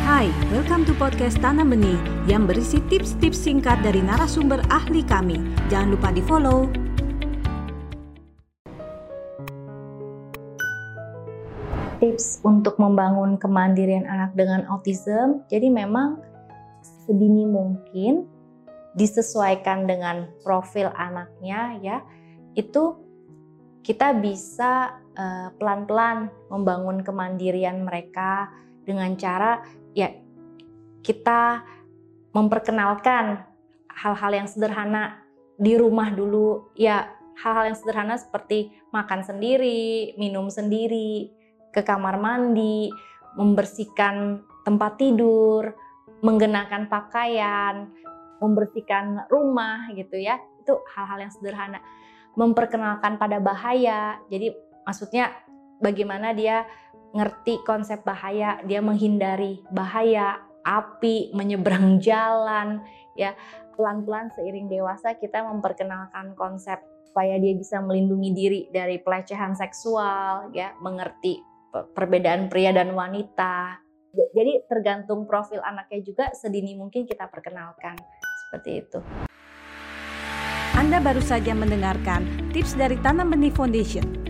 Hai, welcome to podcast Tanam Benih yang berisi tips-tips singkat dari narasumber ahli kami. Jangan lupa di follow. Tips untuk membangun kemandirian anak dengan autism, jadi memang sedini mungkin disesuaikan dengan profil anaknya ya, itu kita bisa eh, pelan-pelan uh, membangun kemandirian mereka dengan cara ya kita memperkenalkan hal-hal yang sederhana di rumah dulu ya hal-hal yang sederhana seperti makan sendiri, minum sendiri, ke kamar mandi, membersihkan tempat tidur, menggenakan pakaian, membersihkan rumah gitu ya. Itu hal-hal yang sederhana. Memperkenalkan pada bahaya. Jadi maksudnya bagaimana dia ngerti konsep bahaya, dia menghindari bahaya, api, menyeberang jalan ya. Pelan-pelan seiring dewasa kita memperkenalkan konsep supaya dia bisa melindungi diri dari pelecehan seksual ya, mengerti perbedaan pria dan wanita. Jadi tergantung profil anaknya juga sedini mungkin kita perkenalkan seperti itu. Anda baru saja mendengarkan tips dari Tanam Benih Foundation.